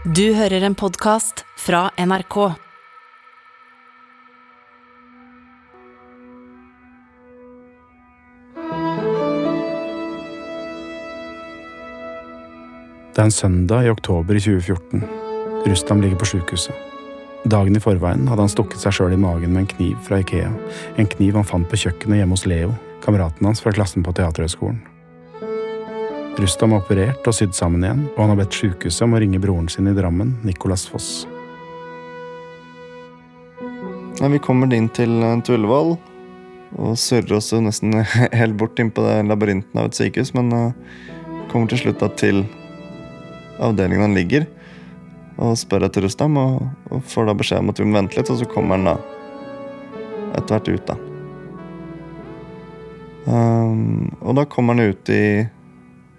Du hører en podkast fra NRK. Det er en søndag i oktober i 2014. Rustam ligger på sjukehuset. Dagen i forveien hadde han stukket seg sjøl i magen med en kniv fra Ikea. En kniv han fant på kjøkkenet hjemme hos Leo, kameraten hans fra klassen på Teaterhøgskolen. Rustam er operert og sydd sammen igjen, og han har bedt sjukehuset om å ringe broren sin i Drammen, Nicolas Foss. Vi kommer inn til, til Ullevål og surrer oss nesten helt bort inn på labyrinten av et sykehus, men uh, kommer til slutt til avdelingen han ligger, og spør etter Rustam, og, og får da beskjed om at vi må vente litt, og så kommer han da etter hvert ut, da. Um, og da kommer han ut i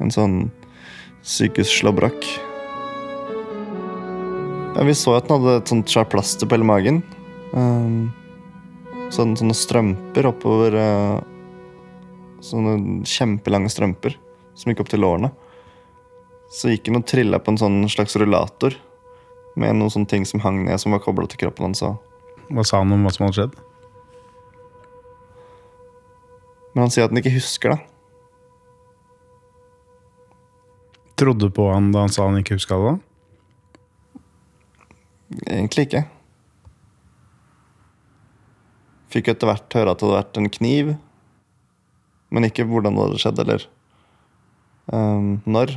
en sånn sykehusslåbrok. Ja, vi så at han hadde et sånt svært plaster på hele magen. Um, sånne, sånne strømper oppover uh, Sånne kjempelange strømper som gikk opp til lårene. Så gikk han og trilla på en sånn slags rullator med noen sånne ting som hang ned, som var kobla til kroppen hans. Hva sa han om hva som hadde skjedd? Men han sier at han ikke husker det. Trodde på han da han sa han ikke huska det? da? Egentlig ikke. Fikk etter hvert høre at det hadde vært en kniv, men ikke hvordan det hadde skjedd, eller um, når.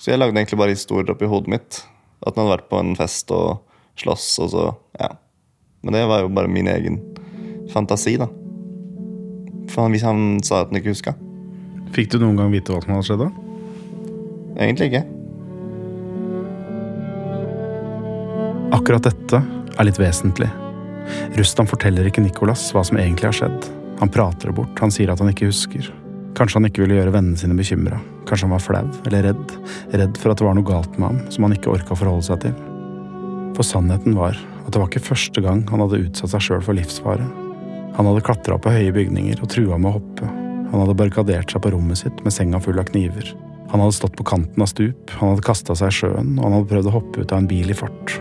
Så jeg lagde egentlig bare historier oppi hodet mitt. At han hadde vært på en fest og slåss, og så Ja. Men det var jo bare min egen fantasi, da. For han, han sa at han ikke huska. Fikk du noen gang vite hva som hadde skjedd da? Egentlig ikke. Akkurat dette er litt vesentlig. Rustam forteller ikke Nicolas hva som egentlig har skjedd. Han prater det bort, han sier at han ikke husker. Kanskje han ikke ville gjøre vennene sine bekymra. Kanskje han var flau eller redd. Redd for at det var noe galt med ham som han ikke orka å forholde seg til. For sannheten var at det var ikke første gang han hadde utsatt seg sjøl for livsfare. Han hadde klatra på høye bygninger og trua med å hoppe. Han hadde barrikadert seg på rommet sitt med senga full av kniver. Han hadde stått på kanten av stup, han hadde kasta seg i sjøen, og han hadde prøvd å hoppe ut av en bil i fart.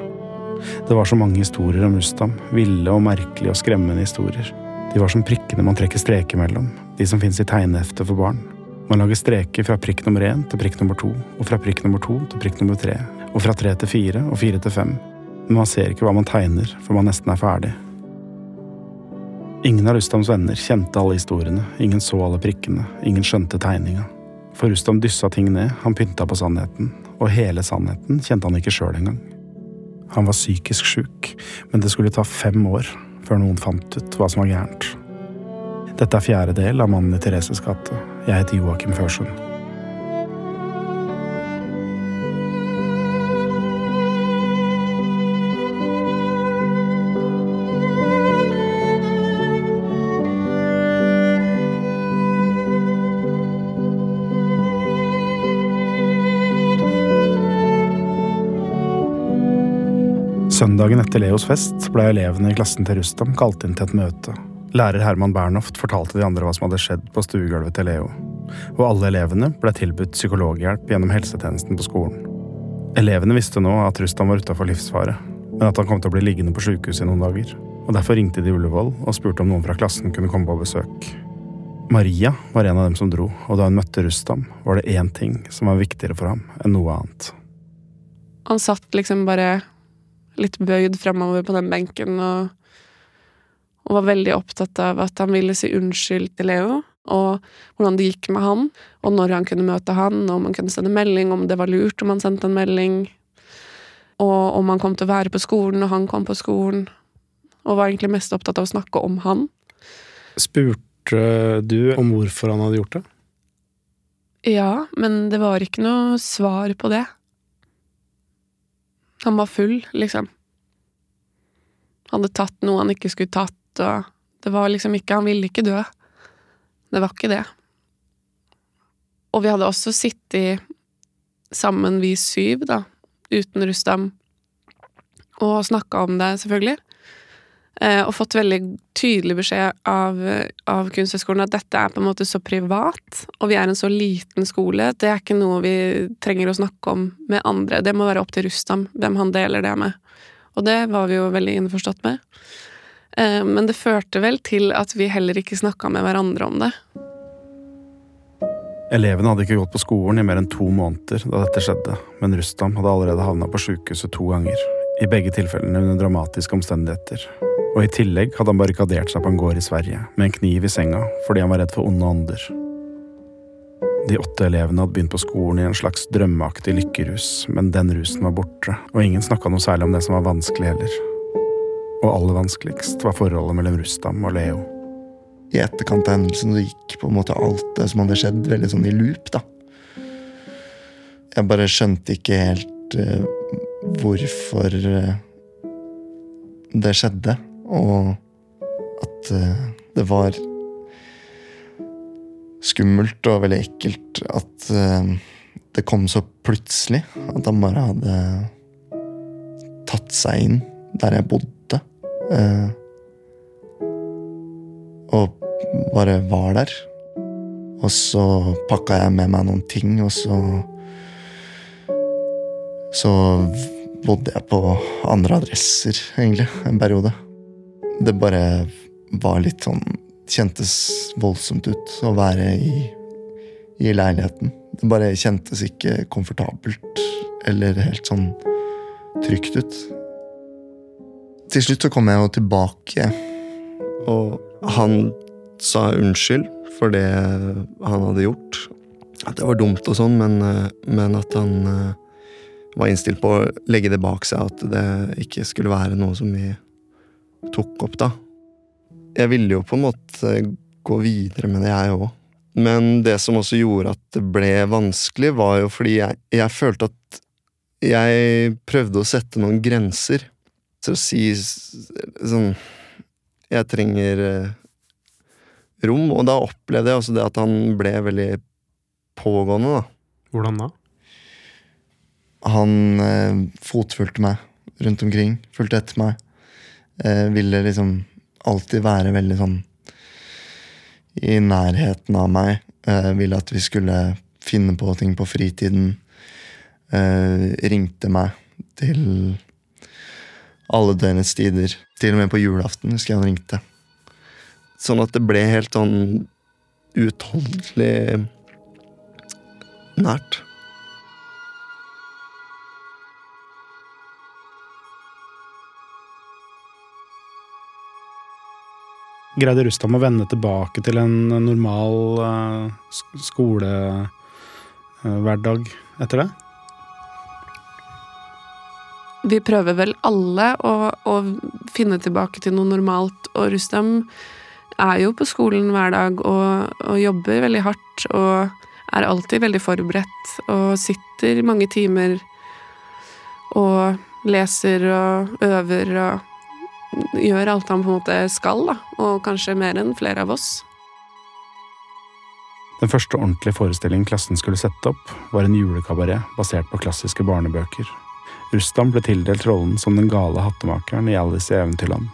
Det var så mange historier om Rustam, ville og merkelige og skremmende historier. De var som prikkene man trekker streker mellom, de som fins i tegneheftet for barn. Man lager streker fra prikk nummer én til prikk nummer to, og fra prikk nummer to til prikk nummer tre, og fra tre til fire og fire til fem. Men man ser ikke hva man tegner, for man nesten er ferdig. Ingen av Rustams venner kjente alle historiene, ingen så alle prikkene, ingen skjønte tegninga. For Rustam dyssa ting ned, han pynta på sannheten, og hele sannheten kjente han ikke sjøl engang. Han var psykisk sjuk, men det skulle ta fem år før noen fant ut hva som var gærent. Dette er fjerde del av Mannen i Thereses gate. Jeg heter Joakim Førsund. Søndagen etter Leos fest ble elevene i klassen til Rustam kalt inn til et møte. Lærer Herman Bernhoft fortalte de andre hva som hadde skjedd på stuegulvet til Leo. Og alle elevene ble tilbudt psykologhjelp gjennom helsetjenesten på skolen. Elevene visste nå at Rustam var utafor livsfare, men at han kom til å bli liggende på sjukehuset i noen dager. Og Derfor ringte de Ullevål og spurte om noen fra klassen kunne komme på besøk. Maria var en av dem som dro, og da hun møtte Rustam, var det én ting som var viktigere for ham enn noe annet. Han satt liksom bare litt bøyd fremover på den benken og, og var veldig opptatt av at han ville si unnskyld til Leo, og hvordan det gikk med han, og når han kunne møte han, og om han kunne sende melding, om det var lurt om han sendte en melding, og om han kom til å være på skolen når han kom på skolen, og var egentlig mest opptatt av å snakke om han. Spurte du om hvorfor han hadde gjort det? Ja, men det var ikke noe svar på det. Han var full, liksom. Han hadde tatt noe han ikke skulle tatt, og det var liksom ikke Han ville ikke dø. Det var ikke det. Og vi hadde også sittet sammen, vi syv, da, uten Rustam, og snakka om det, selvfølgelig. Eh, og fått veldig tydelig beskjed av, av Kunsthøgskolen at dette er på en måte så privat, og vi er en så liten skole. Det er ikke noe vi trenger å snakke om med andre. Det må være opp til Rustam hvem han deler det med. Og det var vi jo veldig innforstått med. Eh, men det førte vel til at vi heller ikke snakka med hverandre om det. Elevene hadde ikke gått på skolen i mer enn to måneder da dette skjedde, men Rustam hadde allerede havna på sjukehuset to ganger. I begge tilfellene under dramatiske omstendigheter. Og i tillegg hadde han barrikadert seg på en gård i Sverige med en kniv i senga fordi han var redd for onde ånder. De åtte elevene hadde begynt på skolen i en slags drømmeaktig lykkerus, men den rusen var borte, og ingen snakka noe særlig om det som var vanskelig heller. Og aller vanskeligst var forholdet mellom Rustam og Leo. I etterkant av hendelsen gikk på en måte alt det som hadde skjedd, veldig sånn i loop, da. Jeg bare skjønte ikke helt uh, hvorfor uh, det skjedde og at uh, det var skummelt og veldig ekkelt at uh, det kom så plutselig. At han bare hadde tatt seg inn der jeg bodde. Uh, og bare var der. Og så pakka jeg med meg noen ting, og så Så bodde jeg på andre adresser, egentlig, en periode det bare var litt sånn Kjentes voldsomt ut å være i, i leiligheten. Det bare kjentes ikke komfortabelt eller helt sånn trygt ut. Til slutt så kom jeg jo tilbake, og han sa unnskyld for det han hadde gjort. At det var dumt og sånn, men, men at han eh, var innstilt på å legge det bak seg. At det ikke skulle være noe som vi tok opp, da. Jeg ville jo på en måte gå videre med det, jeg òg. Men det som også gjorde at det ble vanskelig, var jo fordi jeg, jeg følte at jeg prøvde å sette noen grenser. Så å si sånn Jeg trenger eh, rom. Og da opplevde jeg også det at han ble veldig pågående, da. Hvordan da? Han eh, fotfulgte meg rundt omkring. Fulgte etter meg. Eh, ville liksom alltid være veldig sånn i nærheten av meg. Eh, ville at vi skulle finne på ting på fritiden. Eh, ringte meg til alle døgnets tider. Til og med på julaften husker jeg han ringte. Sånn at det ble helt sånn uutholdelig nært. Greide Rustam å vende tilbake til en normal uh, skolehverdag etter det? Vi prøver vel alle å, å, finne tilbake til noe normalt, og Rustam er jo på skolen hver dag og, og jobber veldig hardt og er alltid veldig forberedt og sitter mange timer og leser og øver og gjør alt han på en måte skal, da. Og kanskje mer enn flere av oss. Den første ordentlige forestillingen klassen skulle sette opp, var en julekabaret basert på klassiske barnebøker. Rustam ble tildelt rollen som den gale hattemakeren i Alice i Eventyrland.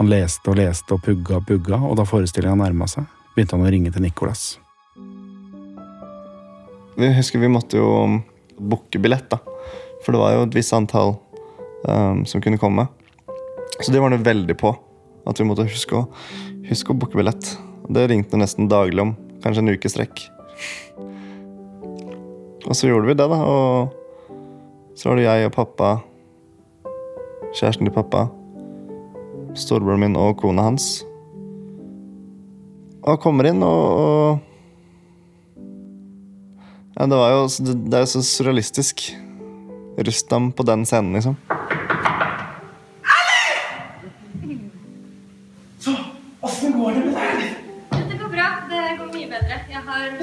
Han leste og leste og pugga og pugga, og da forestillinga nærma seg, begynte han å ringe til Nicolas. Vi husker vi måtte jo booke billett, da. For det var jo et visst antall um, som kunne komme. Så det var det veldig på. At vi måtte huske å, huske å booke billett. Det ringte nesten daglig om. Kanskje en uke strekk. Og så gjorde vi det, da. Og så var det jeg og pappa, kjæresten til pappa, storebroren min og kona hans. Og kommer inn, og, og Ja, det jo Det er jo så surrealistisk. Rustam på den scenen, liksom. Det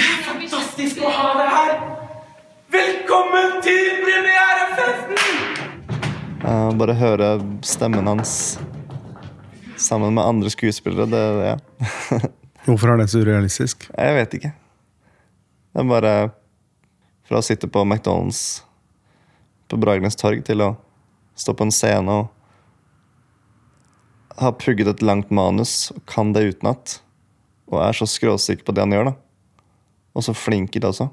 er fantastisk å ha deg her! Velkommen til premierefesten! Uh, bare høre stemmen hans sammen med andre skuespillere, det ja. Hvorfor er det så urealistisk? Jeg vet ikke. Det er bare fra å sitte på McDonald's på Bragernes torg til å stå på en scene og ha pugget et langt manus og kan det utenat. Og er så skråsikker på det han gjør, da. Og så flink i det også.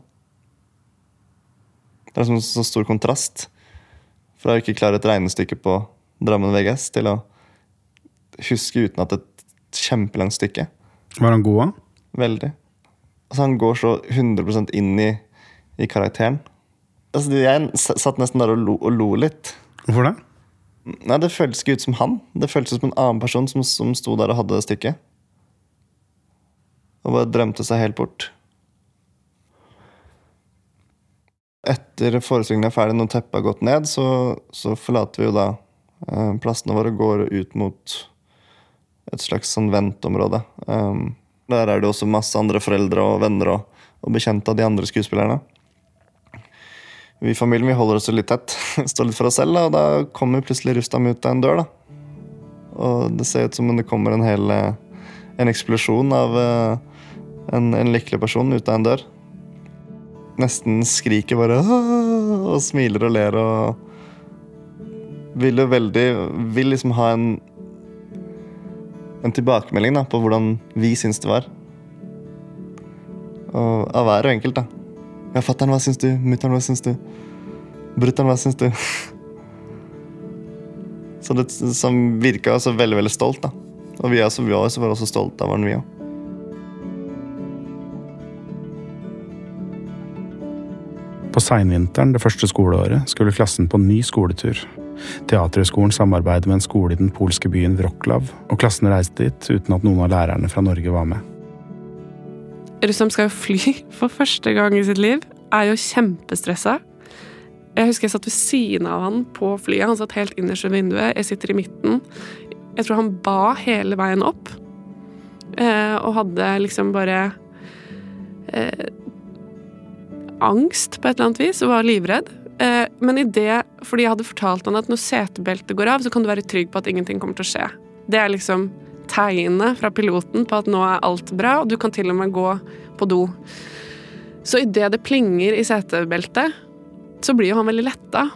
Det er som en så stor kontrast fra å ikke klare et regnestykke på Drammen VGS til å huske utenat et kjempelangt stykke. Var han god, da? Veldig. Altså, han går så 100% inn i, i karakteren. Altså, jeg satt nesten der og lo, og lo litt. Hvorfor det? Nei, Det føltes ikke ut som han. Det føltes som en annen person som, som sto der og hadde det stykket. Og bare drømte seg helt bort. Etter forestillingen er ferdig, når teppet har gått ned, så, så forlater vi jo da eh, plassene våre og går ut mot et slags sånn venteområde. Um, der er det også masse andre foreldre og venner og, og bekjente av de andre skuespillerne. Vi i familien vi holder oss litt tett, står litt for oss selv, og da kommer plutselig Rustam ut av en dør. da. Og det ser ut som om det kommer en hel eh, en eksplosjon av eh, en, en lykkelig person ut av en dør. Nesten skriker bare og smiler og ler og Vil jo veldig Vil liksom ha en en tilbakemelding da, på hvordan vi syns det var. Og av hver og enkelt, da. Ja, fatter'n, hva syns du? Mutter'n, hva syns du? Brutter'n, hva syns du? Så det som virka så veldig, veldig stolt, da. Og vi, også, vi også, var også stolte av han, vi òg. På seinvinteren det første skoleåret skulle klassen på ny skoletur. Teaterhøgskolen samarbeider med en skole i den polske byen Wroclaw, og klassen reiste dit uten at noen av lærerne fra Norge var med. Rustam skal jo fly for første gang i sitt liv. Er jo kjempestressa. Jeg husker jeg satt ved siden av han på flyet. Han satt helt innerst ved vinduet. Jeg sitter i midten. Jeg tror han ba hele veien opp. Eh, og hadde liksom bare eh, angst på et eller annet vis, og var livredd. Eh, men i det, fordi jeg hadde fortalt han at når setebeltet går av, så kan du være trygg på at ingenting kommer til å skje. Det er liksom tegnet fra piloten på at nå er alt bra, og du kan til og med gå på do. Så idet det plinger i setebeltet, så blir jo han veldig letta.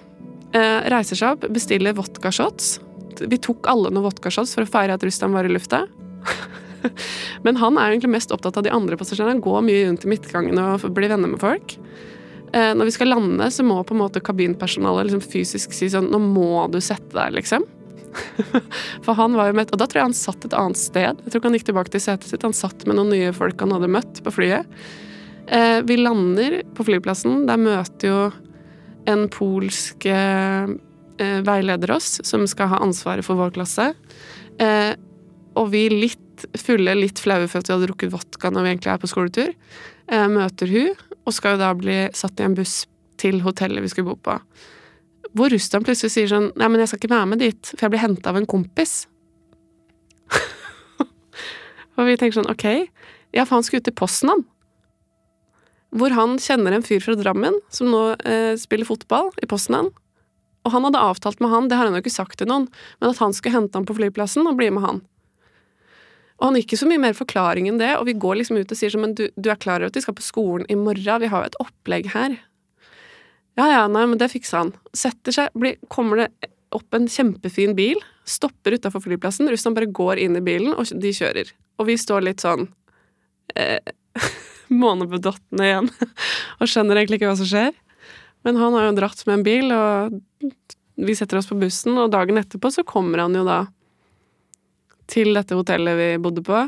Eh, reiser seg opp, bestiller vodkashots. Vi tok alle noen vodkashots for å feire at Rustam var i lufta. Men han er jo egentlig mest opptatt av de andre passasjerene. Han går mye rundt i midtgangen og blir venner med folk. Eh, når vi skal lande, så må på en måte kabinpersonalet liksom fysisk si sånn Nå må du sette deg, liksom. For han var jo med, Og da tror jeg han satt et annet sted. Jeg tror ikke han gikk tilbake til setet sitt. Han satt med noen nye folk han hadde møtt på flyet. Eh, vi lander på flyplassen. Der møter jo en polsk eh, eh, veileder oss, som skal ha ansvaret for vår klasse. Eh, og vi litt fulle, litt flaue for at vi hadde drukket vodka når vi egentlig er på skoletur, eh, møter hun, og skal jo da bli satt i en buss til hotellet vi skulle bo på. Hvor Rustam plutselig sier sånn Nei, men jeg skal ikke være med dit, for jeg blir henta av en kompis. og vi tenker sånn Ok, ja, for han skulle ut til han. Hvor han kjenner en fyr fra Drammen som nå eh, spiller fotball i Posten, han. Og han hadde avtalt med han, det har han jo ikke sagt til noen, men at han skulle hente han på flyplassen og bli med han. Og han gikk ikke så mye mer forklaring enn det, og vi går liksom ut og sier sånn, men du, du er klar over at vi skal på skolen i morgen, vi har jo et opplegg her. Ja, ja, nei, men det fiksa han. Setter seg, blir, kommer det opp en kjempefin bil, stopper utafor flyplassen, Russland bare går inn i bilen, og de kjører. Og vi står litt sånn eh, månebedottende igjen, og skjønner egentlig ikke hva som skjer. Men han har jo dratt med en bil, og vi setter oss på bussen, og dagen etterpå så kommer han jo da til dette hotellet vi bodde på.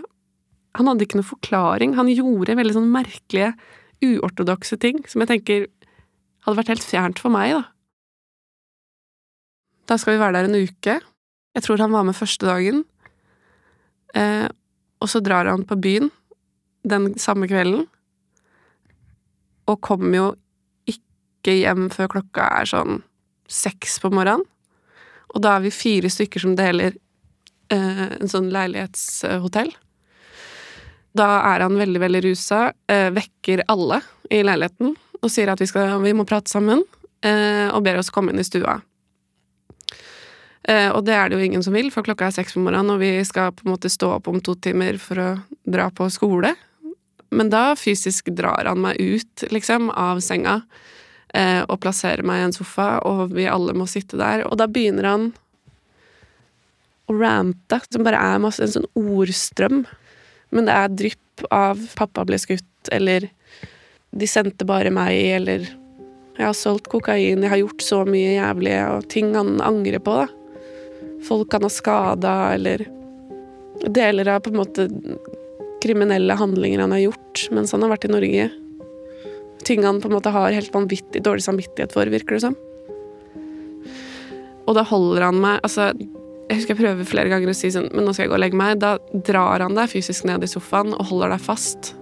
Han hadde ikke noe forklaring. Han gjorde veldig sånn merkelige, uortodokse ting som jeg tenker hadde vært helt fjernt for meg, da. Da skal vi være der en uke. Jeg tror han var med første dagen. Eh, og så drar han på byen den samme kvelden. Og kommer jo ikke hjem før klokka er sånn seks på morgenen. Og da er vi fire stykker som deler eh, en sånn leilighetshotell. Da er han veldig, veldig rusa, eh, vekker alle i leiligheten og sier at vi, skal, vi må prate sammen, eh, og ber oss komme inn i stua. Eh, og det er det jo ingen som vil, for klokka er seks på morgenen, og vi skal på en måte stå opp om to timer for å dra på skole. Men da fysisk drar han meg ut, liksom, av senga. og plasserer meg i en sofa, og vi alle må sitte der. Og da begynner han å rante, som bare er masse, en sånn ordstrøm. Men det er drypp av 'pappa ble skutt', eller 'de sendte bare meg', eller 'jeg har solgt kokain', 'jeg har gjort så mye jævlig', og ting han angrer på, da. Folk han har skada, eller deler av på en måte kriminelle handlinger han har gjort mens han har vært i Norge. Ting han på en måte har helt vanvittig dårlig samvittighet for, virker det som. Og da holder han meg altså, Jeg husker jeg prøver flere ganger å si sånn Men nå skal jeg gå og legge meg. Da drar han deg fysisk ned i sofaen og holder deg fast.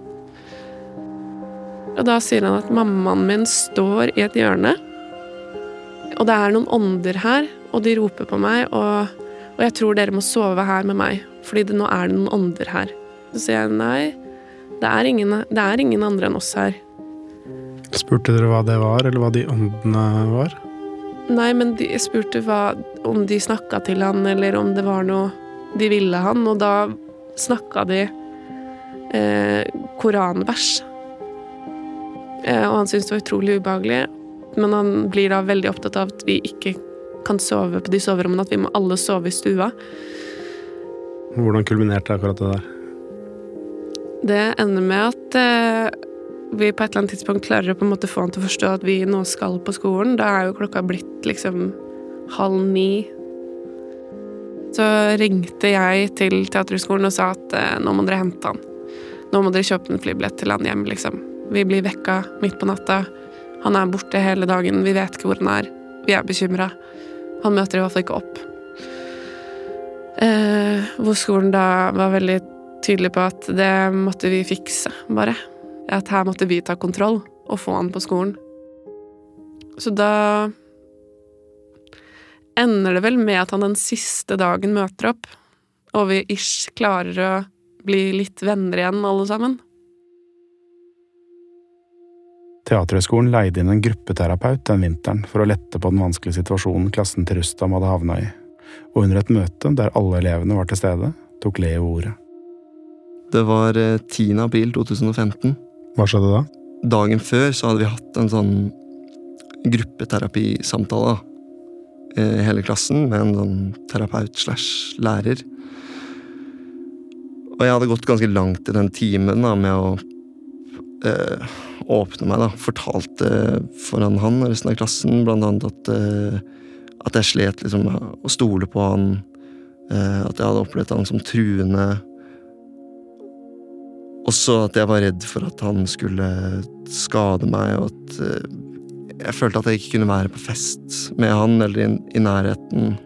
Og da sier han at mammaen min står i et hjørne. Og det er noen ånder her, og de roper på meg, og, og jeg tror dere må sove her med meg, fordi det, nå er det noen ånder her. Så sier jeg nei, det er, ingen, det er ingen andre enn oss her. Spurte dere hva det var, eller hva de åndene var? Nei, men de, jeg spurte hva, om de snakka til han, eller om det var noe de ville han, og da snakka de eh, koranvers. Eh, og han syntes det var utrolig ubehagelig, men han blir da veldig opptatt av at vi ikke kan sove på de soverommene, at vi må alle sove i stua. Hvordan kulminerte akkurat det der? Det ender med at eh, vi på et eller annet tidspunkt klarer å på en måte få han til å forstå at vi nå skal på skolen. Da er jo klokka blitt liksom halv ni. Så ringte jeg til Teaterhøgskolen og sa at eh, nå må dere hente han. Nå må dere kjøpe en flybillett til han hjem, liksom. Vi blir vekka midt på natta. Han er borte hele dagen, vi vet ikke hvor han er. Vi er bekymra. Han møter i hvert fall ikke opp. Eh, hvor skolen da var veldig tydelig på at det måtte vi fikse, bare. At her måtte vi ta kontroll og få han på skolen. Så da ender det vel med at han den siste dagen møter opp, og vi ish klarer å bli litt venner igjen, alle sammen. Teaterhøgskolen leide inn en gruppeterapeut den vinteren for å lette på den vanskelige situasjonen klassen til Rustam hadde havna i, og under et møte der alle elevene var til stede, tok Leo ordet. Det var eh, 10. april 2015. Hva skjedde da? Dagen før så hadde vi hatt en sånn gruppeterapisamtale. Eh, Hele klassen med en sånn terapeut slash lærer. Og jeg hadde gått ganske langt i den timen da, med å eh, åpne meg. da. Fortalte foran han og resten av klassen blant annet at, eh, at jeg slet liksom å stole på han. Eh, at jeg hadde opplevd han som truende. Også at jeg var redd for at han skulle skade meg, og at eh, jeg følte at jeg ikke kunne være på fest med han eller i, nærheten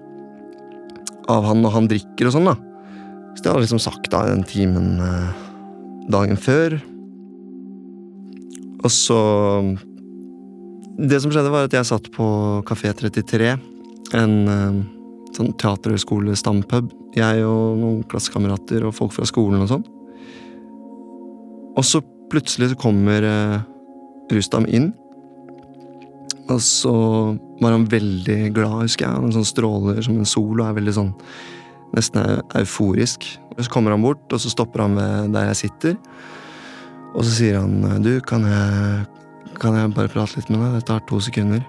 av han når han drikker og sånn, da. Så det hadde liksom sagt da i den timen eh, dagen før. Og så Det som skjedde, var at jeg satt på Kafé 33, en eh, sånn teaterhøgskole-stampub. Jeg og noen klassekamerater og folk fra skolen og sånn. Og så plutselig så kommer eh, Rustam inn. Og så var han veldig glad, husker jeg. Han sånn stråler som en sol og er veldig sånn nesten euforisk. Og så kommer han bort, og så stopper han ved der jeg sitter. Og så sier han du, kan jeg, kan jeg bare prate litt med deg? Det tar to sekunder.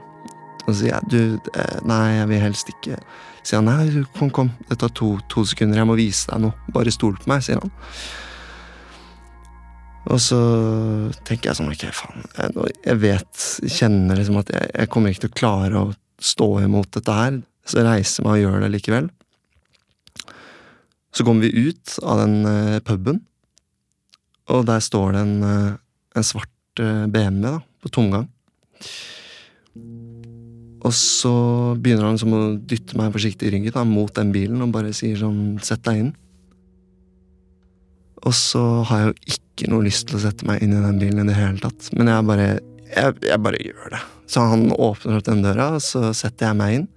Og så sier jeg du, eh, nei, jeg vil helst ikke. Sier han nei, kom, kom, det tar to, to sekunder, jeg må vise deg noe. Bare stol på meg, sier han. Og så tenker jeg sånn, ok, faen, jeg, jeg vet, kjenner liksom at jeg, jeg kommer ikke til å klare å stå imot dette her. Så jeg reiser meg og gjør det likevel. Så kommer vi ut av den uh, puben, og der står det en, uh, en svart uh, BMW da, på tomgang. Og så begynner han liksom å dytte meg forsiktig i ryggen da, mot den bilen og bare sier sånn, sett deg inn. Og så har jeg jo ikke noe lyst til å sette meg inn i den bilen i det hele tatt. Men jeg bare, jeg, jeg bare gjør det. Så han åpner opp den døra, og så setter jeg meg inn.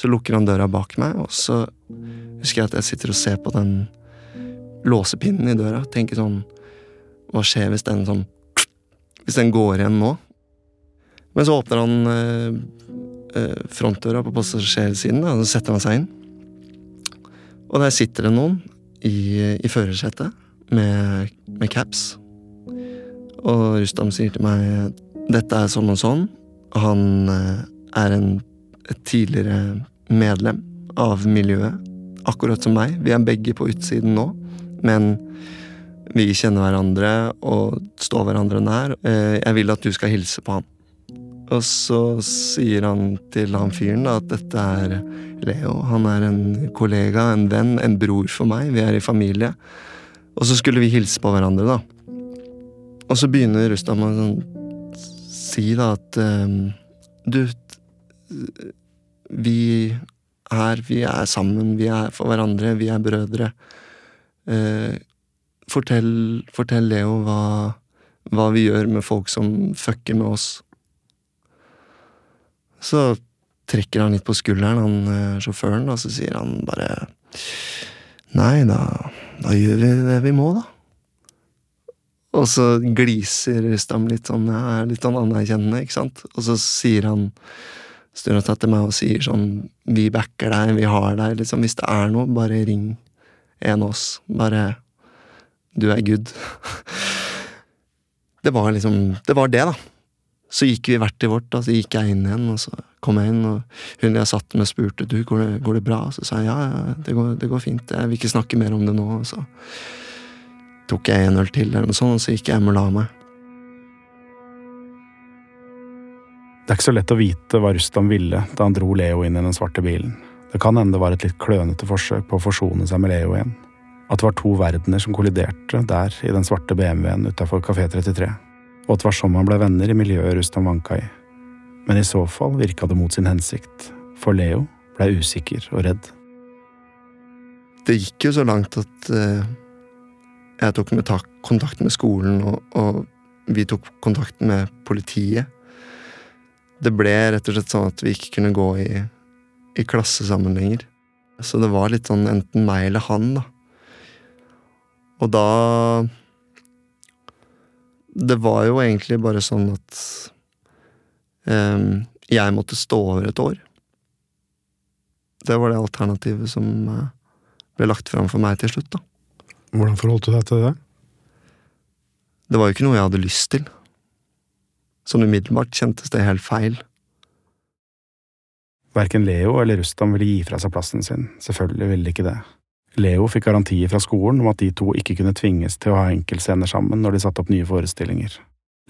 Så lukker han døra bak meg, og så husker jeg at jeg sitter og ser på den låsepinnen i døra. Tenker sånn Hva skjer hvis den sånn Hvis den går igjen nå? Men så åpner han eh, frontdøra på passasjersiden, og så setter han seg inn. Og der sitter det noen i, i førersetet med, med caps. Og Rustam sier til meg dette er sånn og sånn, Han eh, er en, tidligere medlem av miljøet, akkurat som meg. Vi er begge på utsiden nå, men vi kjenner hverandre og står hverandre nær. Eh, Jeg vil at du skal hilse på han. Og så sier han til han fyren at dette er Leo. Han er en kollega, en venn, en bror for meg. Vi er i familie. Og så skulle vi hilse på hverandre, da. Og så begynner Rustam å sånn, si da at ehm, Du, vi er Vi er sammen. Vi er for hverandre. Vi er brødre. Eh, fortell, fortell Leo hva, hva vi gjør med folk som fucker med oss. Så trekker han litt på skulderen, han eh, sjåføren, og så sier han bare Nei, da, da gjør vi det vi må, da. Og så gliser Rustam litt sånn, ja, litt sånn anerkjennende, ikke sant. Og så sier han snur han seg til meg og sier sånn Vi backer deg, vi har deg, liksom. Hvis det er noe, bare ring en av oss. Bare Du er good. Det var liksom Det var det, da. Så gikk vi hvert til vårt, og så gikk jeg inn igjen, og så kom jeg inn, og hun jeg satt med, spurte du, går det, går det bra? Så sa jeg ja, ja, det går, det går fint, jeg vil ikke snakke mer om det nå. Så tok jeg en øl til, eller noe sånt, og så gikk jeg hjem og la meg. Det er ikke så lett å vite hva Rustam ville da han dro Leo inn i den svarte bilen. Det kan hende det var et litt klønete forsøk på å forsone seg med Leo igjen. At det var to verdener som kolliderte der i den svarte BMW-en utafor Kafé 33. Og at det var sånn man ble venner i miljøet Rustam vanka i. Men i så fall virka det mot sin hensikt, for Leo blei usikker og redd. Det gikk jo så langt at eh, jeg tok med tak kontakt med skolen, og, og vi tok kontakt med politiet. Det ble rett og slett sånn at vi ikke kunne gå i, i klasse sammen lenger. Så det var litt sånn enten meg eller han, da. Og da Det var jo egentlig bare sånn at jeg måtte stå over et år. Det var det alternativet som eh, ble lagt fram for meg til slutt, da. Hvordan forholdt du deg til det? Det var jo ikke noe jeg hadde lyst til. Sånn umiddelbart kjentes det helt feil. Verken Leo eller Rustam ville gi fra seg plassen sin, selvfølgelig ville de ikke det. Leo fikk garantier fra skolen om at de to ikke kunne tvinges til å ha enkeltscener sammen når de satte opp nye forestillinger.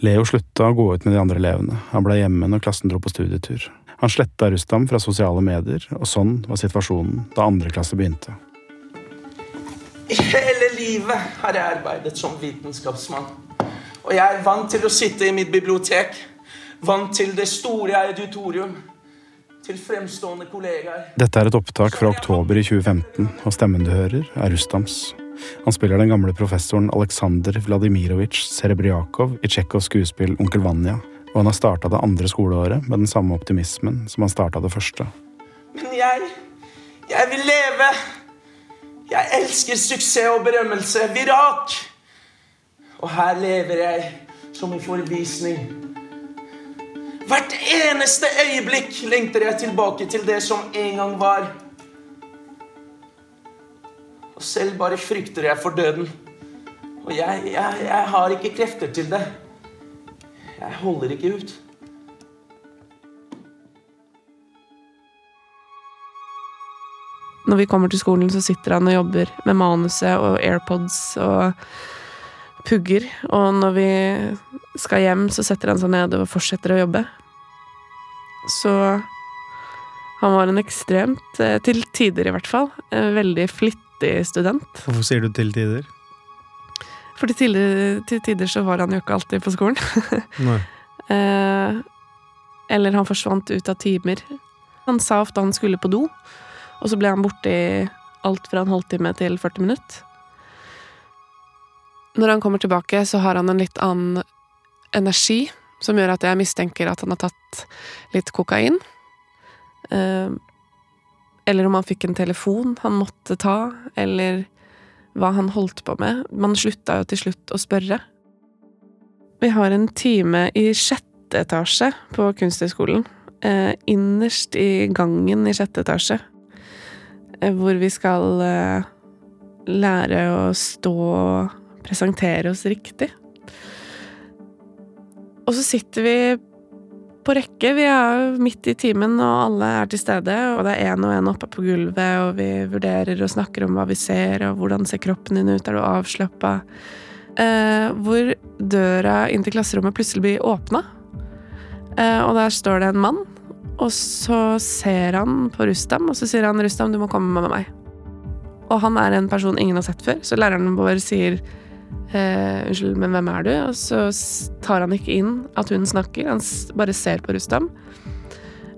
Leo slutta å gå ut med de andre elevene, han ble hjemme når klassen dro på studietur. Han sletta Rustam fra sosiale medier, og sånn var situasjonen da andre klasse begynte. I hele livet har jeg arbeidet som vitenskapsmann. Og jeg er vant til å sitte i mitt bibliotek. Vant til det store auditorium. Til fremstående kollegaer. Dette er et opptak fra oktober i 2015, og stemmen du hører, er Rustams. Han spiller den gamle professoren Aleksandr Vladimirovitsj Serebriakov i Tsjekhovs skuespill Onkel Vanja, og han har starta det andre skoleåret med den samme optimismen som han starta det første. Men jeg Jeg vil leve. Jeg elsker suksess og berømmelse. Virak. Og her lever jeg som i forvisning. Hvert eneste øyeblikk lengter jeg tilbake til det som en gang var. Og selv bare frykter jeg for døden. Og jeg, jeg, jeg har ikke krefter til det. Jeg holder ikke ut. Når vi kommer til skolen, så sitter han og jobber med manuset og AirPods og pugger. Og når vi skal hjem, så setter han seg ned og fortsetter å jobbe. Så han var en ekstremt, eh, til tider i hvert fall, eh, veldig flittig student. Hvorfor sier du til tider? For til til tider så var han jo ikke alltid på skolen. Nei. Eh, eller han forsvant ut av timer. Han sa ofte han skulle på do, og så ble han borte i alt fra en halvtime til 40 minutter. Når han kommer tilbake, så har han en litt annen energi, som gjør at jeg mistenker at han har tatt litt kokain. Eh, eller om han fikk en telefon han måtte ta, eller hva han holdt på med. Man slutta jo til slutt å spørre. Vi har en time i sjette etasje på Kunsthøgskolen. Eh, innerst i gangen i sjette etasje. Eh, hvor vi skal eh, lære å stå og presentere oss riktig. Og så sitter vi på rekke. Vi er midt i timen, og alle er til stede. Og det er en og en oppe på gulvet, og vi vurderer og snakker om hva vi ser, og hvordan ser kroppen din ut, er du avslappa? Eh, hvor døra inn til klasserommet plutselig blir åpna. Eh, og der står det en mann, og så ser han på Rustam, og så sier han 'Rustam, du må komme med meg'. Og han er en person ingen har sett før, så læreren vår sier eh, 'Unnskyld, men hvem er du?' Og så tar han ikke inn at hun snakker, han bare ser på Rustam.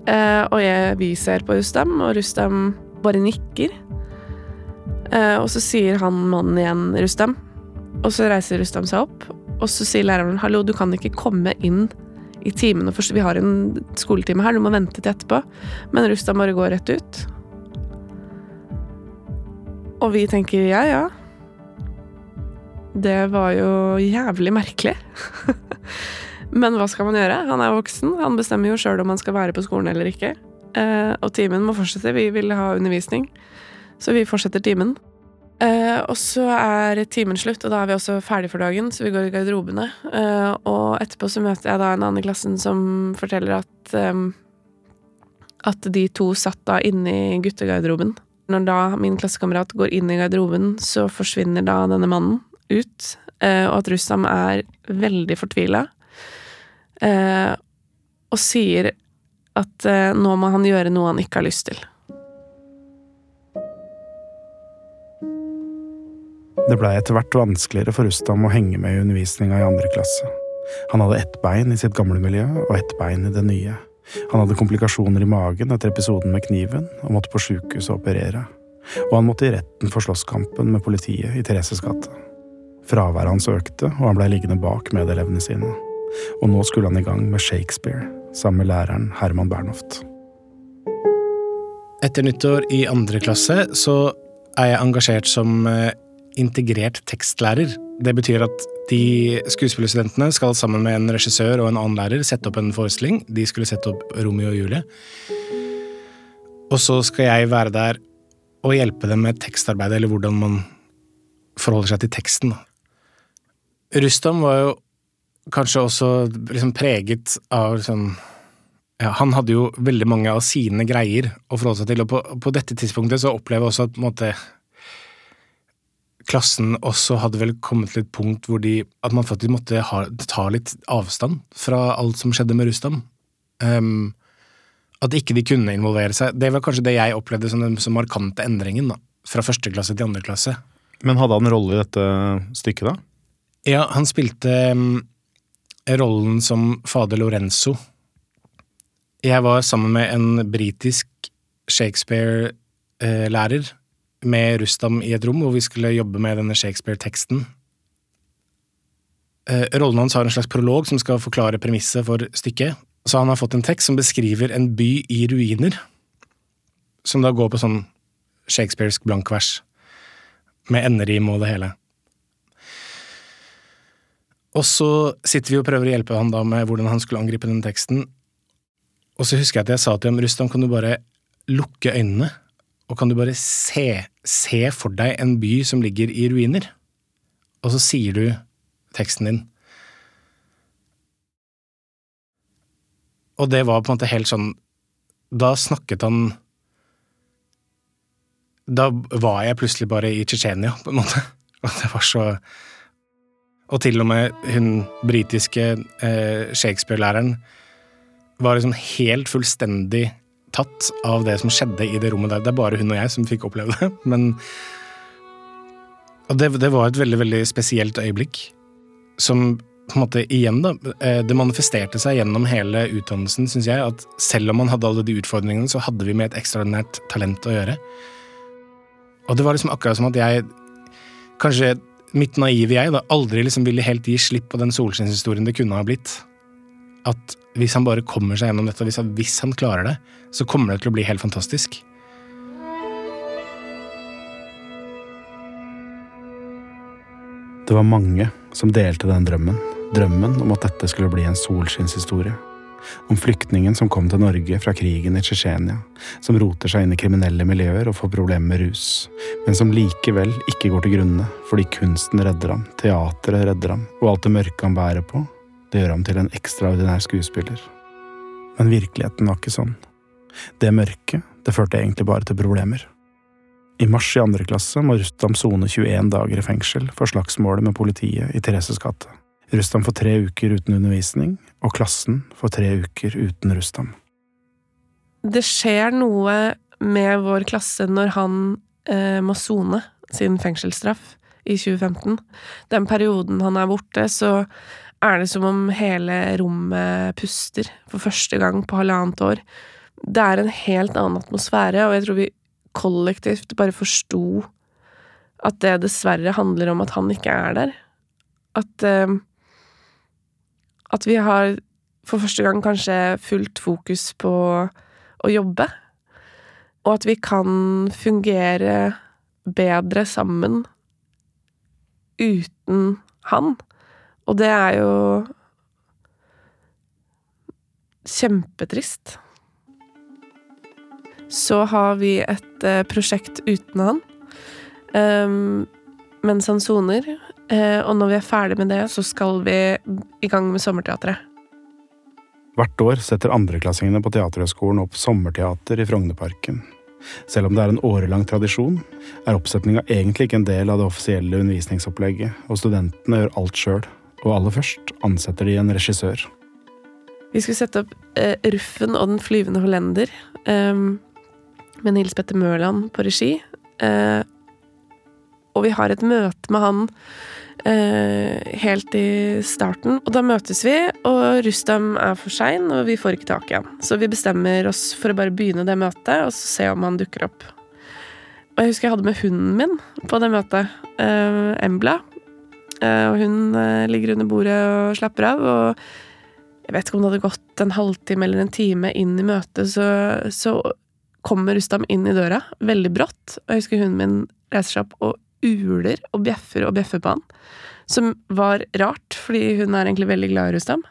Eh, og jeg, vi ser på Rustam, og Rustam bare nikker. Eh, og så sier han mannen igjen 'Rustam', og så reiser Rustam seg opp, og så sier læreren 'Hallo, du kan ikke komme inn i timene, for vi har en skoletime her, du må vente til etterpå'. Men Rustam bare går rett ut. Og vi tenker ja, ja. Det var jo jævlig merkelig. Men hva skal man gjøre? Han er voksen. Han bestemmer jo sjøl om han skal være på skolen eller ikke. Eh, og timen må fortsette. Vi vil ha undervisning, så vi fortsetter timen. Uh, og så er timen slutt, og da er vi også ferdig for dagen, så vi går i garderobene. Uh, og etterpå så møter jeg da en annen i klassen som forteller at um, at de to satt da inne i guttegarderoben. Når da min klassekamerat går inn i garderoben, så forsvinner da denne mannen ut, eh, og at Rustam er veldig fortvila. Eh, og sier at eh, nå må han gjøre noe han ikke har lyst til. Det blei etter hvert vanskeligere for Rustam å henge med i undervisninga i andre klasse. Han hadde ett bein i sitt gamle miljø og ett bein i det nye. Han hadde komplikasjoner i magen etter episoden med kniven og måtte på sjukehus og operere. Og han måtte i retten for slåsskampen med politiet i Thereses gate. Fraværet hans økte, og han blei liggende bak medelevene sine. Og nå skulle han i gang med Shakespeare, sammen med læreren Herman Bernhoft. Etter nyttår i andre klasse så er jeg engasjert som eh, integrert tekstlærer. Det betyr at de skuespillerstudentene skal sammen med en regissør og en annen lærer sette opp en forestilling. De skulle sette opp Romeo og Julie. Og så skal jeg være der og hjelpe dem med tekstarbeidet, eller hvordan man forholder seg til teksten. Rustam var jo kanskje også liksom preget av sånn ja, han hadde jo veldig mange av sine greier å forholde seg til, og på, på dette tidspunktet så opplever jeg også at på en måte, klassen også hadde vel kommet til et punkt hvor de At man faktisk måtte ha, ta litt avstand fra alt som skjedde med Rustam. Um, at ikke de kunne involvere seg. Det var kanskje det jeg opplevde som den markante endringen, da. Fra første klasse til andre klasse. Men hadde han rolle i dette stykket, da? Ja, han spilte mm, rollen som fader Lorenzo. Jeg var sammen med en britisk Shakespeare-lærer med Rustam i et rom hvor vi skulle jobbe med denne Shakespeare-teksten. Eh, Rollen hans har en slags prolog som skal forklare premisset for stykket. Så han har fått en tekst som beskriver en by i ruiner, som da går på sånn shakespearsk blankvers, med enderim og det hele. Og så sitter vi og prøver å hjelpe han da med hvordan han skulle angripe den teksten. Og så husker jeg at jeg sa til ham, Rustam, kan du bare lukke øynene, og kan du bare se, se for deg en by som ligger i ruiner? Og så sier du teksten din. Og det var på en måte helt sånn Da snakket han Da var jeg plutselig bare i Tsjetsjenia, på en måte. Og det var så Og til og med hun britiske eh, Shakespeare-læreren var liksom helt fullstendig tatt av det som skjedde i det rommet der. Det er bare hun og jeg som fikk oppleve det, men Og det, det var et veldig, veldig spesielt øyeblikk, som på en måte igjen, da eh, Det manifesterte seg gjennom hele utdannelsen, syns jeg, at selv om man hadde alle de utfordringene, så hadde vi med et ekstraordinært talent å gjøre. Og det var liksom akkurat som at jeg Kanskje mitt naive jeg da aldri liksom ville helt gi slipp på den solskinnshistorien det kunne ha blitt. At hvis han bare kommer seg gjennom dette, hvis han, hvis han klarer det, så kommer det til å bli helt fantastisk. Det var mange som delte den drømmen. Drømmen om at dette skulle bli en solskinnshistorie. Om flyktningen som kom til Norge fra krigen i Tsjetsjenia, som roter seg inn i kriminelle miljøer og får problemer med rus, men som likevel ikke går til grunne fordi kunsten redder ham, teateret redder ham, og alt det mørke han bærer på, det gjør ham til en ekstraordinær skuespiller. Men virkeligheten var ikke sånn. Det mørket, det førte egentlig bare til problemer. I mars i andre klasse må Rustam sone 21 dager i fengsel for slagsmålet med politiet i Thereses gate. Rustam får tre uker uten undervisning, og klassen får tre uker uten Rustam. Det skjer noe med vår klasse når han eh, må sone sin fengselsstraff i 2015. Den perioden han er borte, så er det som om hele rommet puster for første gang på halvannet år. Det er en helt annen atmosfære, og jeg tror vi kollektivt bare forsto at det dessverre handler om at han ikke er der. At eh, At vi har for første gang kanskje fullt fokus på å jobbe. Og at vi kan fungere bedre sammen uten han. Og det er jo kjempetrist. Så har vi et eh, prosjekt uten han, um, mens han soner. Eh, og når vi er ferdig med det, så skal vi i gang med Sommerteatret. Hvert år setter andreklassingene på Teaterhøgskolen opp sommerteater i Frognerparken. Selv om det er en årelang tradisjon, er oppsetninga egentlig ikke en del av det offisielle undervisningsopplegget, og studentene gjør alt sjøl, og aller først ansetter de en regissør. Vi skulle sette opp eh, Ruffen og Den flyvende hollender eh, med Nils Petter Mørland på regi. Eh, og vi har et møte med han eh, helt i starten. Og da møtes vi, og Rustam er for sein, og vi får ikke tak i han. Så vi bestemmer oss for å bare begynne det møtet, og så se om han dukker opp. Og jeg husker jeg hadde med hunden min på det møtet, eh, Embla. Eh, og hun eh, ligger under bordet og slapper av. og jeg vet ikke om det hadde gått en halvtime eller en time inn i møtet, så, så kommer Rustam inn i døra, veldig brått. Og jeg husker hunden min reiser seg opp og uler og bjeffer og bjeffer på han. Som var rart, fordi hun er egentlig veldig glad i Rustam.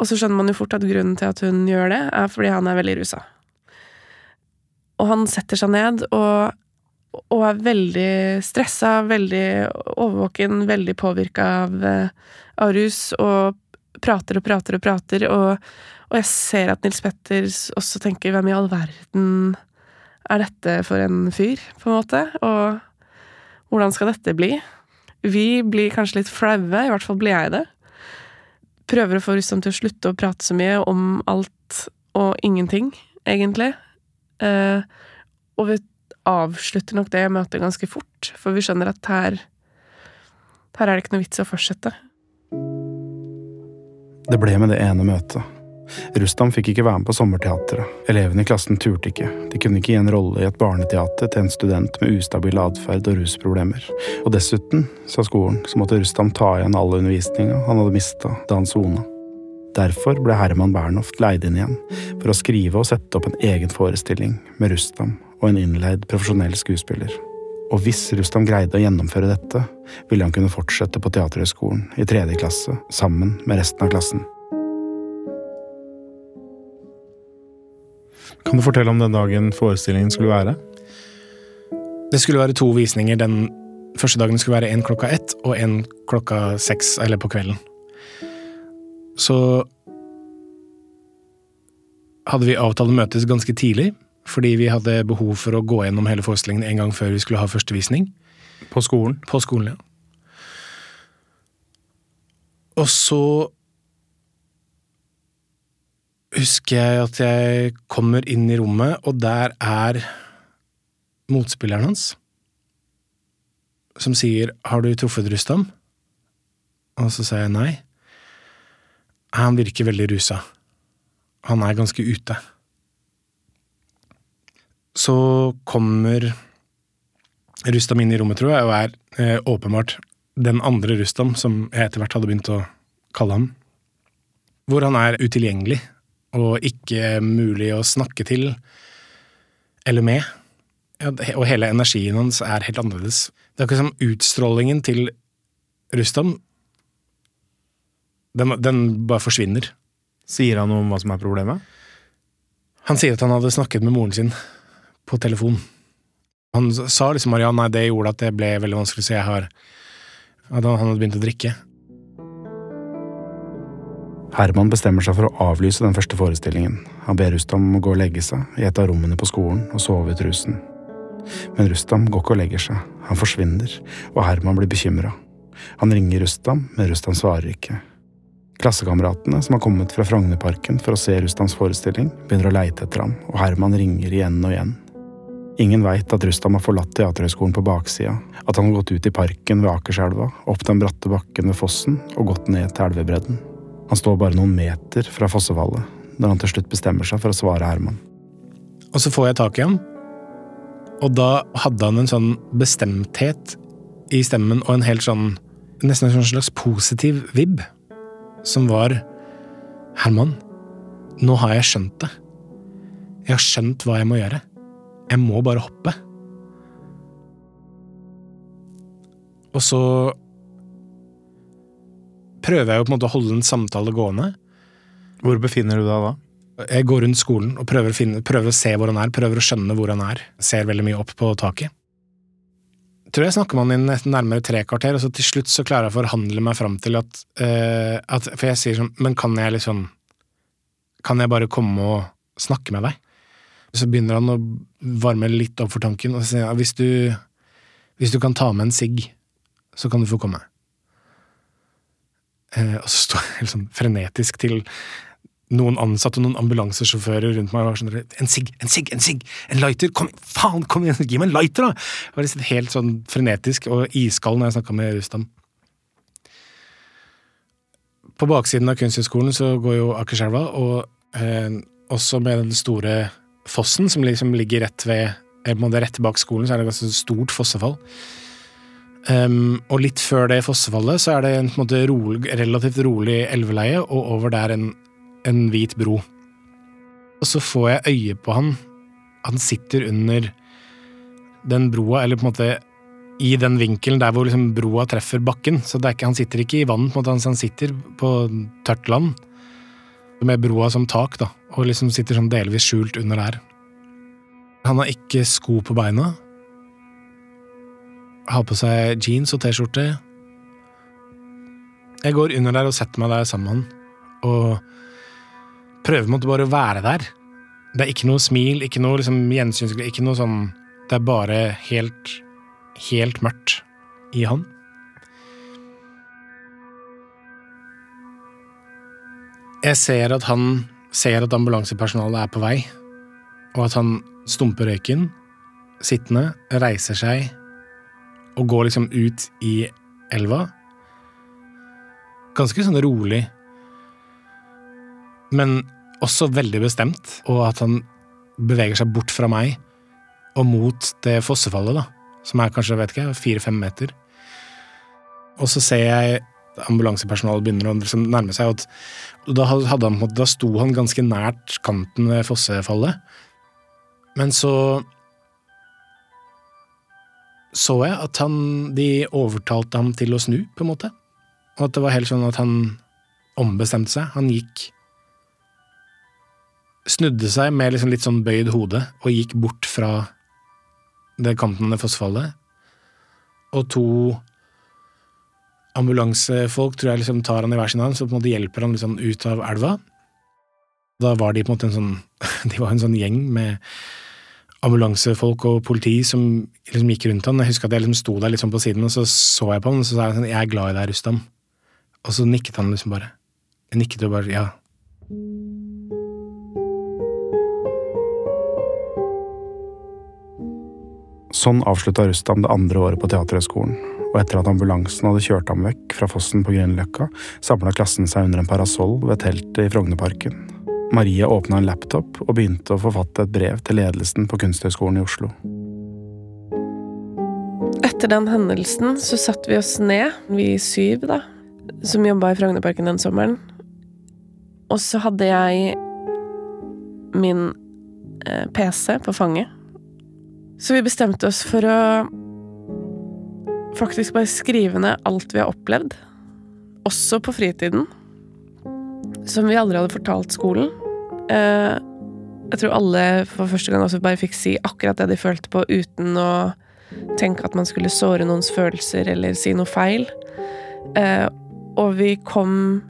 Og så skjønner man jo fort at grunnen til at hun gjør det, er fordi han er veldig rusa. Og han setter seg ned og, og er veldig stressa, veldig overvåken, veldig påvirka av, eh, av rus, og prater og prater og prater, og, og jeg ser at Nils Petter også tenker hvem i all verden er dette for en fyr, på en måte? Og hvordan skal dette bli? Vi blir kanskje litt flaue, i hvert fall blir jeg det. Prøver å få Rustam til å slutte å prate så mye om alt og ingenting, egentlig. Eh, og vi avslutter nok det møtet ganske fort, for vi skjønner at her her er det ikke noe vits i å fortsette. Det ble med det ene møtet. Rustam fikk ikke være med på sommerteatret. Elevene i klassen turte ikke. De kunne ikke gi en rolle i et barneteater til en student med ustabil atferd og rusproblemer. Og dessuten, sa skolen, så måtte Rustam ta igjen all undervisninga han hadde mista da han sona. Derfor ble Herman Bernhoft leid inn igjen, for å skrive og sette opp en egen forestilling med Rustam og en innleid profesjonell skuespiller. Og hvis Rustam greide å gjennomføre dette, ville han kunne fortsette på Teaterhøgskolen i tredje klasse sammen med resten av klassen. Kan du fortelle om den dagen forestillingen skulle være? Det skulle være to visninger. Den første dagen skulle være en klokka ett og en klokka seks, eller på kvelden. Så hadde vi avtalt å møtes ganske tidlig, fordi vi hadde behov for å gå gjennom hele forestillingen en gang før vi skulle ha første visning. På skolen? På skolen, ja. Og så husker jeg at jeg kommer inn i rommet, og der er motspilleren hans, som sier 'Har du truffet Rustam?' Og så sier jeg nei. Han virker veldig rusa. Han er ganske ute. Så kommer Rustam inn i rommet, tror jeg, og er eh, åpenbart den andre Rustam, som jeg etter hvert hadde begynt å kalle ham. Hvor han er utilgjengelig og ikke mulig å snakke til eller med. Og hele energien hans er helt annerledes. Det er ikke som utstrålingen til Rustam den, den bare forsvinner. Sier han noe om hva som er problemet? Han sier at han hadde snakket med moren sin på telefon. Han sa liksom Mariann, nei, det gjorde at det ble veldig vanskelig, så jeg har At han hadde begynt å drikke. Herman bestemmer seg for å avlyse den første forestillingen. Han ber Rustam om å gå og legge seg i et av rommene på skolen og sove ut rusen. Men Rustam går ikke og legger seg. Han forsvinner, og Herman blir bekymra. Han ringer Rustam, men Rustam svarer ikke. Klassekameratene som har kommet fra Frognerparken for å se Rustams forestilling, begynner å leite etter ham, og Herman ringer igjen og igjen. Ingen veit at Rustam har forlatt Teaterhøgskolen på baksida, at han har gått ut i parken ved Akerselva, opp den bratte bakken ved fossen og gått ned til elvebredden. Han står bare noen meter fra fossefallet når han til slutt bestemmer seg for å svare Herman. Og så får jeg tak i ham, og da hadde han en sånn bestemthet i stemmen og en helt sånn Nesten en slags positiv vibb, som var Herman, nå har jeg skjønt det. Jeg har skjønt hva jeg må gjøre. Jeg må bare hoppe. Og så prøver jeg jo på en måte å holde en samtale gående. Hvor befinner du deg da? Jeg går rundt skolen og prøver å, finne, prøver å se hvor han er, prøver å skjønne hvor han er. Ser veldig mye opp på taket. Tror jeg snakker med han i nesten nærmere tre kvarter, og så til slutt så klarer jeg å forhandle meg fram til at, uh, at For jeg sier sånn, men kan jeg liksom Kan jeg bare komme og snakke med deg? Så begynner han å varme litt opp for tanken, og så sier han hvis du, hvis du kan ta med en sigg, så kan du få komme. Eh, og så står jeg helt sånn frenetisk til noen ansatte og noen ambulansesjåfører rundt meg og var sånn En sigg, en sigg, en sigg! En lighter! Kom, faen, kom igjen, gi meg en lighter, da! Jeg var liksom helt sånn frenetisk og iskald når jeg snakka med Rustam. På baksiden av Kunsthøgskolen så går jo Akerselva, og eh, også med den store fossen som liksom ligger rett ved eller rett bak skolen, så er det et ganske stort fossefall. Um, og litt før det fossefallet så er det en, en måte rolig, relativt rolig elveleie, og over der en, en hvit bro. Og så får jeg øye på han. Han sitter under den broa, eller på en måte i den vinkelen der hvor liksom broa treffer bakken. Så ikke, han sitter ikke i vann, på en måte, han sitter på tørt land. Med broa som tak, da, og liksom sitter sånn delvis skjult under der. Han har ikke sko på beina. Har på seg jeans og T-skjorte. Jeg går under der og setter meg der sammen og prøver måtte bare å være der. Det er ikke noe smil, ikke noe liksom gjensynsglede, ikke noe sånn Det er bare helt, helt mørkt i han. Jeg ser at han ser at ambulansepersonalet er på vei, og at han stumper røyken, sittende, reiser seg og går liksom ut i elva. Ganske sånn rolig, men også veldig bestemt, og at han beveger seg bort fra meg og mot det fossefallet, da, som er kanskje, vet ikke, fire-fem meter. Og så ser jeg ambulansepersonalet begynner å liksom nærme seg, og da, hadde han, da sto han ganske nært kanten ved fossefallet. Men så så jeg at han, de overtalte ham til å snu, på en måte. Og at det var helt sånn at han ombestemte seg. Han gikk Snudde seg med liksom litt sånn bøyd hode og gikk bort fra det kanten av fossefallet. Og to ambulansefolk tror jeg liksom tar han i hver sin hånd, så på en måte hjelper han liksom ut av elva. Da var de på en måte en sånn De var en sånn gjeng med ambulansefolk og politi som liksom gikk rundt han. Jeg husker at jeg liksom sto der liksom på siden, og så så jeg på han, og så sa jeg sånn 'Jeg er glad i deg, Rustam'. Og så nikket han liksom bare. Jeg nikket og bare 'ja'. Sånn avslutta Rustam det andre året på Teaterhøgskolen, og etter at ambulansen hadde kjørt ham vekk fra fossen på Grünerløkka, samla klassen seg under en parasoll ved teltet i Frognerparken. Maria åpna en laptop og begynte å forfatte et brev til ledelsen på Kunsthøgskolen i Oslo. Etter den hendelsen så satte vi oss ned, vi syv, da, som jobba i Frognerparken den sommeren. Og så hadde jeg min eh, PC på fanget. Så vi bestemte oss for å faktisk bare skrive ned alt vi har opplevd. Også på fritiden. Som vi aldri hadde fortalt skolen. Eh, jeg tror alle for første gang også bare fikk si akkurat det de følte på, uten å tenke at man skulle såre noens følelser eller si noe feil. Eh, og vi kom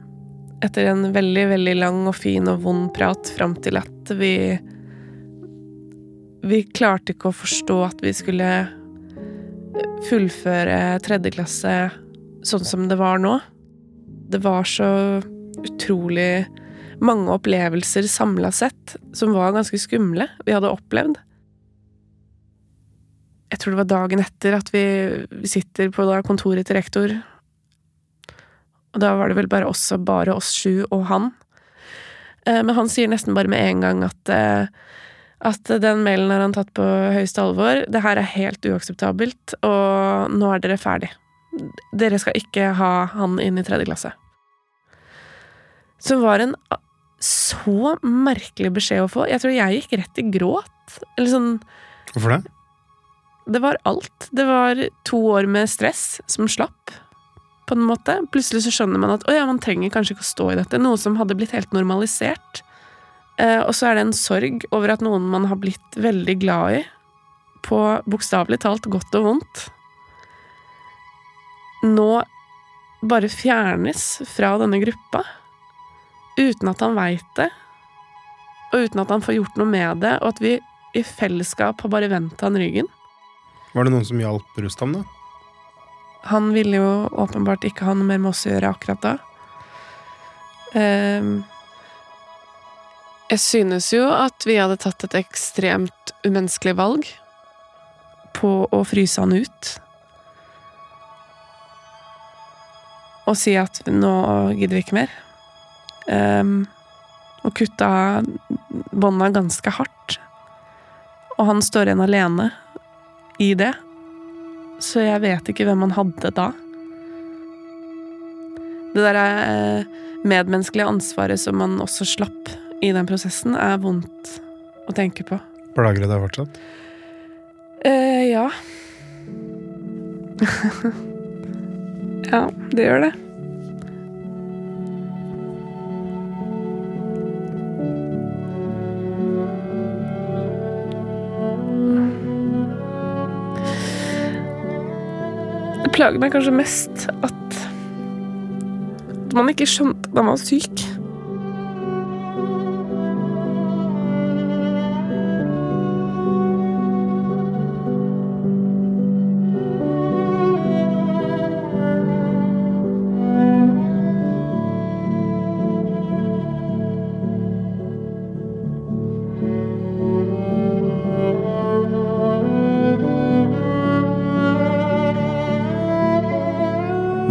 etter en veldig, veldig lang og fin og vond prat fram til at vi Vi klarte ikke å forstå at vi skulle fullføre tredje klasse sånn som det var nå. Det var så utrolig mange opplevelser samla sett som var ganske skumle, vi hadde opplevd. Jeg tror det var dagen etter at vi, sitter på kontoret til rektor, og da var det vel bare oss, bare oss sju og han. Eh, men han sier nesten bare med en gang at eh, at den mailen har han tatt på høyeste alvor. Det her er helt uakseptabelt, og nå er dere ferdig. Dere skal ikke ha han inn i tredje klasse. Som var en så merkelig beskjed å få. Jeg tror jeg gikk rett i gråt. Eller sånn Hvorfor det? Det var alt. Det var to år med stress som slapp, på en måte. Plutselig så skjønner man at å ja, man trenger kanskje ikke å stå i dette. Noe som hadde blitt helt normalisert. Eh, og så er det en sorg over at noen man har blitt veldig glad i, på bokstavelig talt godt og vondt, nå bare fjernes fra denne gruppa. Uten at han veit det, og uten at han får gjort noe med det, og at vi i fellesskap har bare vendt han ryggen. Var det noen som hjalp Rustam, da? Han ville jo åpenbart ikke ha noe mer med oss å gjøre akkurat da. Um, jeg synes jo at vi hadde tatt et ekstremt umenneskelig valg på å fryse han ut. Og si at nå gidder vi ikke mer. Um, og kutta bånda ganske hardt. Og han står igjen alene i det. Så jeg vet ikke hvem han hadde da. Det der eh, medmenneskelige ansvaret som man også slapp i den prosessen, er vondt å tenke på. Plager det deg fortsatt? Eh, ja. ja, det gjør det. Plager meg kanskje mest at, man ikke skjønte at han var syk.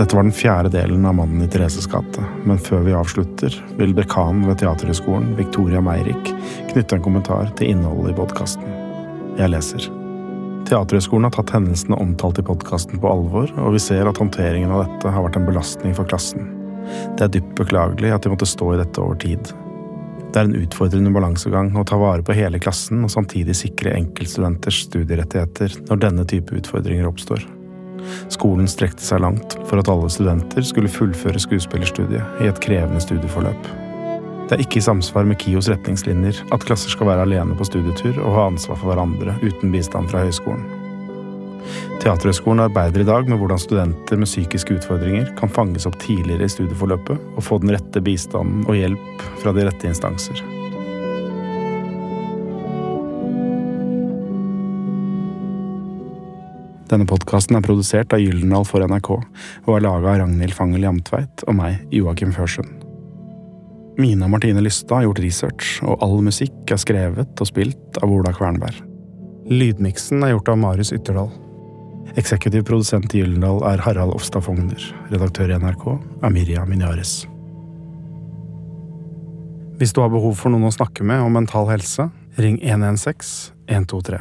Dette var den fjerde delen av Mannen i Thereses gate, men før vi avslutter, vil dekanen ved Teaterhøgskolen, Victoria Meirik, knytte en kommentar til innholdet i podkasten. Jeg leser. Teaterhøgskolen har tatt hendelsene omtalt i podkasten på alvor, og vi ser at håndteringen av dette har vært en belastning for klassen. Det er dypt beklagelig at de måtte stå i dette over tid. Det er en utfordrende balansegang å ta vare på hele klassen og samtidig sikre enkeltstudenters studierettigheter når denne type utfordringer oppstår. Skolen strekte seg langt for at alle studenter skulle fullføre skuespillerstudiet i et krevende studieforløp. Det er ikke i samsvar med KIOs retningslinjer at klasser skal være alene på studietur og ha ansvar for hverandre uten bistand fra høyskolen. Teaterhøgskolen arbeider i dag med hvordan studenter med psykiske utfordringer kan fanges opp tidligere i studieforløpet og få den rette bistanden og hjelp fra de rette instanser. Denne podkasten er produsert av Gyldendal for NRK og er laga av Ragnhild Fangel Jamtveit og meg, Joakim Førsund. Mina Martine Lystad har gjort research, og all musikk er skrevet og spilt av Ola Kvernberg. Lydmiksen er gjort av Marius Ytterdal. Eksekutiv produsent i Gyldendal er Harald Ofstad Fogner. Redaktør i NRK er Mirja Minyares. Hvis du har behov for noen å snakke med om mental helse, ring 116 123.